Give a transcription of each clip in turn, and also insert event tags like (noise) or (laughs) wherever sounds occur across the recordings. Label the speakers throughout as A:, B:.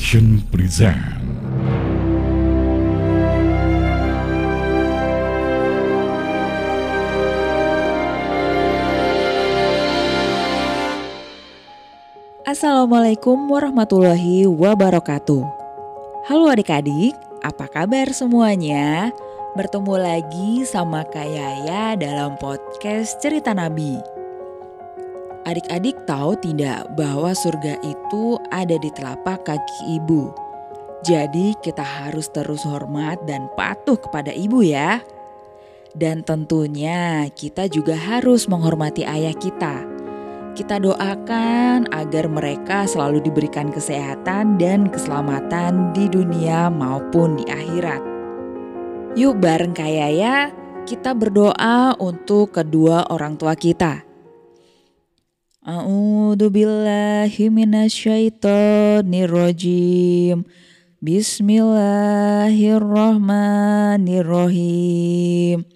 A: Production present
B: Assalamualaikum warahmatullahi wabarakatuh. Halo adik-adik, apa kabar semuanya? Bertemu lagi sama Kak Yaya dalam podcast Cerita Nabi. Adik-adik tahu tidak bahwa surga itu ada di telapak kaki ibu. Jadi kita harus terus hormat dan patuh kepada ibu ya. Dan tentunya kita juga harus menghormati ayah kita kita doakan agar mereka selalu diberikan kesehatan dan keselamatan di dunia maupun di akhirat. Yuk bareng kayak ya, kita berdoa untuk kedua orang tua kita. A'udzu billahi minasyaitonirrajim. Bismillahirrahmanirrahim.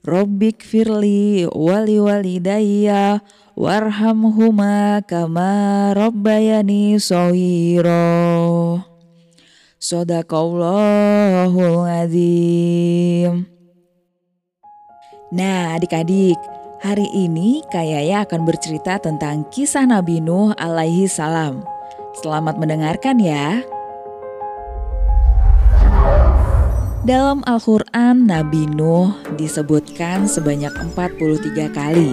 B: Rabbik firli wali walidayya warhamhuma kama rabbayani sawiro. Sodakallahul azim. Nah adik-adik, hari ini Kayaya akan bercerita tentang kisah Nabi Nuh alaihi salam. Selamat mendengarkan ya. Dalam Al-Quran, Nabi Nuh disebutkan sebanyak 43 kali.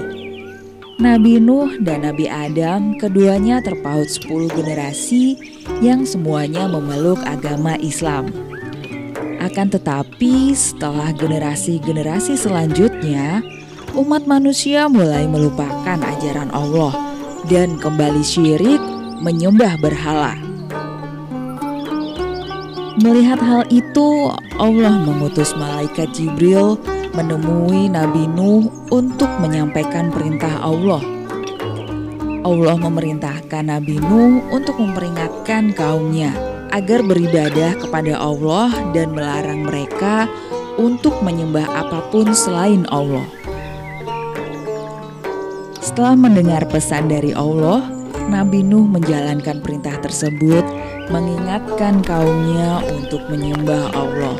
B: Nabi Nuh dan Nabi Adam keduanya terpaut 10 generasi yang semuanya memeluk agama Islam. Akan tetapi setelah generasi-generasi selanjutnya, umat manusia mulai melupakan ajaran Allah dan kembali syirik menyembah berhala. Melihat hal itu, Allah mengutus malaikat Jibril menemui Nabi Nuh untuk menyampaikan perintah Allah. Allah memerintahkan Nabi Nuh untuk memperingatkan kaumnya agar beribadah kepada Allah dan melarang mereka untuk menyembah apa pun selain Allah. Setelah mendengar pesan dari Allah, Nabi Nuh menjalankan perintah tersebut, mengingatkan kaumnya untuk menyembah Allah.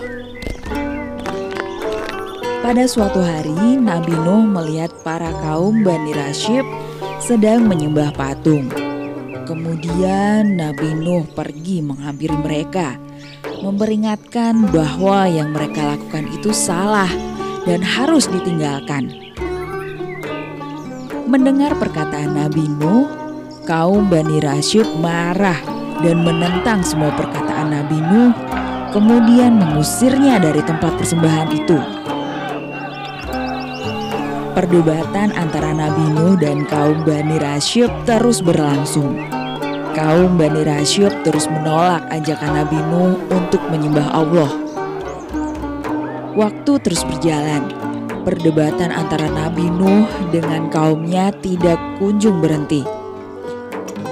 B: Pada suatu hari, Nabi Nuh melihat para kaum Bani Rashid sedang menyembah patung. Kemudian Nabi Nuh pergi menghampiri mereka, memperingatkan bahwa yang mereka lakukan itu salah dan harus ditinggalkan. Mendengar perkataan Nabi Nuh, kaum Bani Rashid marah dan menentang semua perkataan Nabi Nuh, kemudian mengusirnya dari tempat persembahan itu. Perdebatan antara Nabi Nuh dan kaum Bani Rashid terus berlangsung. Kaum Bani Rashid terus menolak ajakan Nabi Nuh untuk menyembah Allah. Waktu terus berjalan. Perdebatan antara Nabi Nuh dengan kaumnya tidak kunjung berhenti.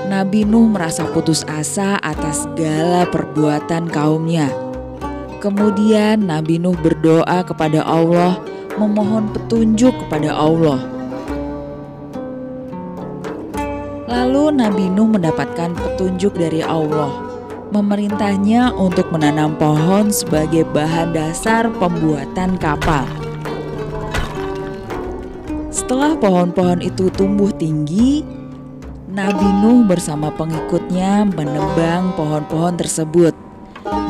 B: Nabi Nuh merasa putus asa atas segala perbuatan kaumnya. Kemudian Nabi Nuh berdoa kepada Allah memohon petunjuk kepada Allah. Lalu Nabi Nuh mendapatkan petunjuk dari Allah, memerintahnya untuk menanam pohon sebagai bahan dasar pembuatan kapal. Setelah pohon-pohon itu tumbuh tinggi, Nabi Nuh bersama pengikutnya menebang pohon-pohon tersebut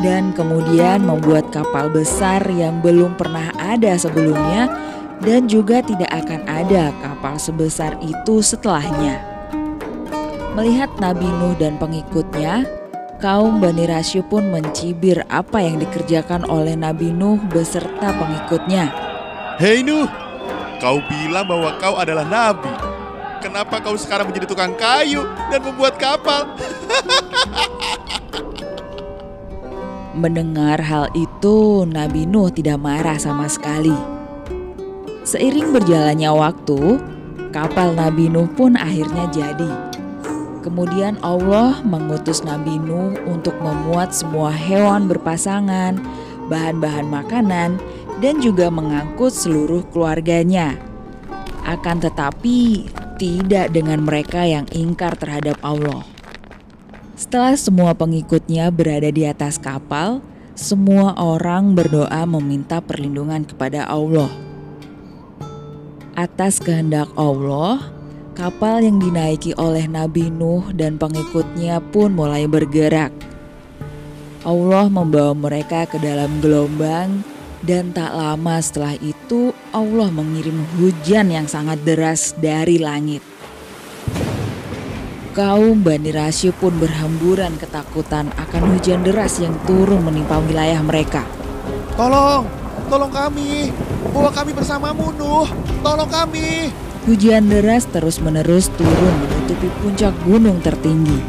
B: dan kemudian membuat kapal besar yang belum pernah ada sebelumnya dan juga tidak akan ada kapal sebesar itu setelahnya. Melihat Nabi Nuh dan pengikutnya, kaum Bani Rasyu pun mencibir apa yang dikerjakan oleh Nabi Nuh beserta pengikutnya.
C: Hei Nuh, kau bilang bahwa kau adalah nabi. Kenapa kau sekarang menjadi tukang kayu dan membuat kapal? (laughs)
B: Mendengar hal itu, Nabi Nuh tidak marah sama sekali. Seiring berjalannya waktu, kapal Nabi Nuh pun akhirnya jadi. Kemudian Allah mengutus Nabi Nuh untuk memuat semua hewan berpasangan, bahan-bahan makanan, dan juga mengangkut seluruh keluarganya. Akan tetapi, tidak dengan mereka yang ingkar terhadap Allah. Setelah semua pengikutnya berada di atas kapal, semua orang berdoa meminta perlindungan kepada Allah. Atas kehendak Allah, kapal yang dinaiki oleh Nabi Nuh dan pengikutnya pun mulai bergerak. Allah membawa mereka ke dalam gelombang dan tak lama setelah itu Allah mengirim hujan yang sangat deras dari langit. Kaum Bani Rasy pun berhamburan ketakutan akan hujan deras yang turun menimpa wilayah mereka.
C: Tolong, tolong kami, bawa kami bersamamu Nuh, tolong kami.
B: Hujan deras terus-menerus turun menutupi puncak gunung tertinggi.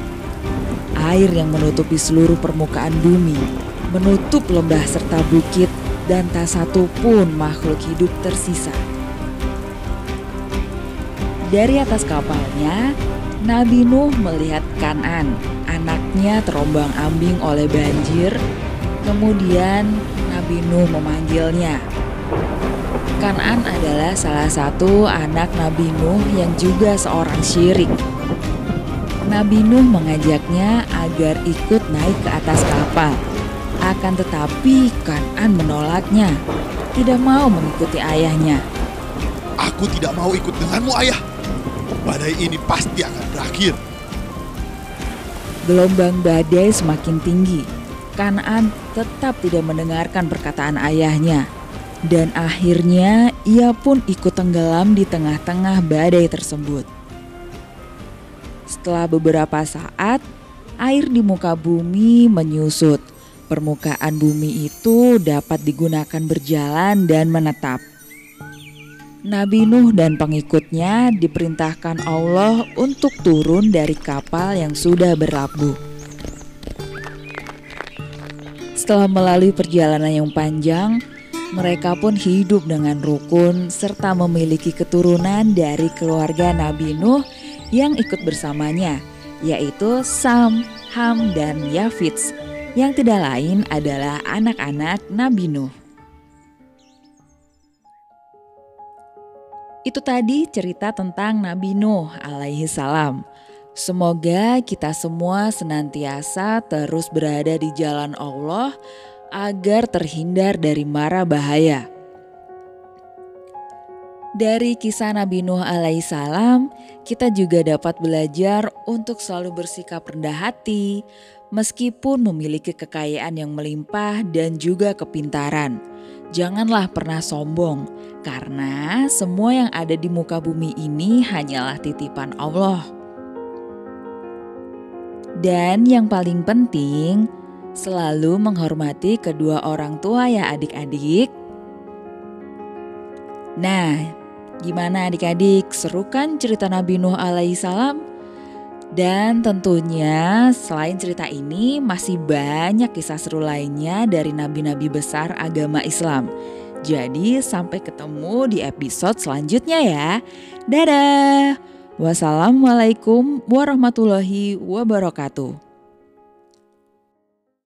B: Air yang menutupi seluruh permukaan bumi, menutup lembah serta bukit dan tak satu pun makhluk hidup tersisa. Dari atas kapalnya, Nabi Nuh melihat Kanan, anaknya terombang ambing oleh banjir. Kemudian Nabi Nuh memanggilnya. Kanan adalah salah satu anak Nabi Nuh yang juga seorang syirik. Nabi Nuh mengajaknya agar ikut naik ke atas kapal. Akan tetapi Kanan menolaknya, tidak mau mengikuti ayahnya.
C: Aku tidak mau ikut denganmu ayah. Badai ini pasti akan berakhir.
B: Gelombang badai semakin tinggi. Kanan tetap tidak mendengarkan perkataan ayahnya. Dan akhirnya ia pun ikut tenggelam di tengah-tengah badai tersebut. Setelah beberapa saat, air di muka bumi menyusut permukaan bumi itu dapat digunakan berjalan dan menetap. Nabi Nuh dan pengikutnya diperintahkan Allah untuk turun dari kapal yang sudah berlabuh. Setelah melalui perjalanan yang panjang, mereka pun hidup dengan rukun serta memiliki keturunan dari keluarga Nabi Nuh yang ikut bersamanya, yaitu Sam, Ham, dan Yafits yang tidak lain adalah anak-anak Nabi Nuh. Itu tadi cerita tentang Nabi Nuh alaihi salam. Semoga kita semua senantiasa terus berada di jalan Allah agar terhindar dari mara bahaya. Dari kisah Nabi Nuh alaihissalam, kita juga dapat belajar untuk selalu bersikap rendah hati, meskipun memiliki kekayaan yang melimpah dan juga kepintaran. Janganlah pernah sombong, karena semua yang ada di muka bumi ini hanyalah titipan Allah. Dan yang paling penting, selalu menghormati kedua orang tua ya adik-adik. Nah, Gimana adik-adik, seru kan cerita Nabi Nuh alaihissalam? Dan tentunya selain cerita ini masih banyak kisah seru lainnya dari nabi-nabi besar agama Islam. Jadi sampai ketemu di episode selanjutnya ya. Dadah. Wassalamualaikum warahmatullahi wabarakatuh.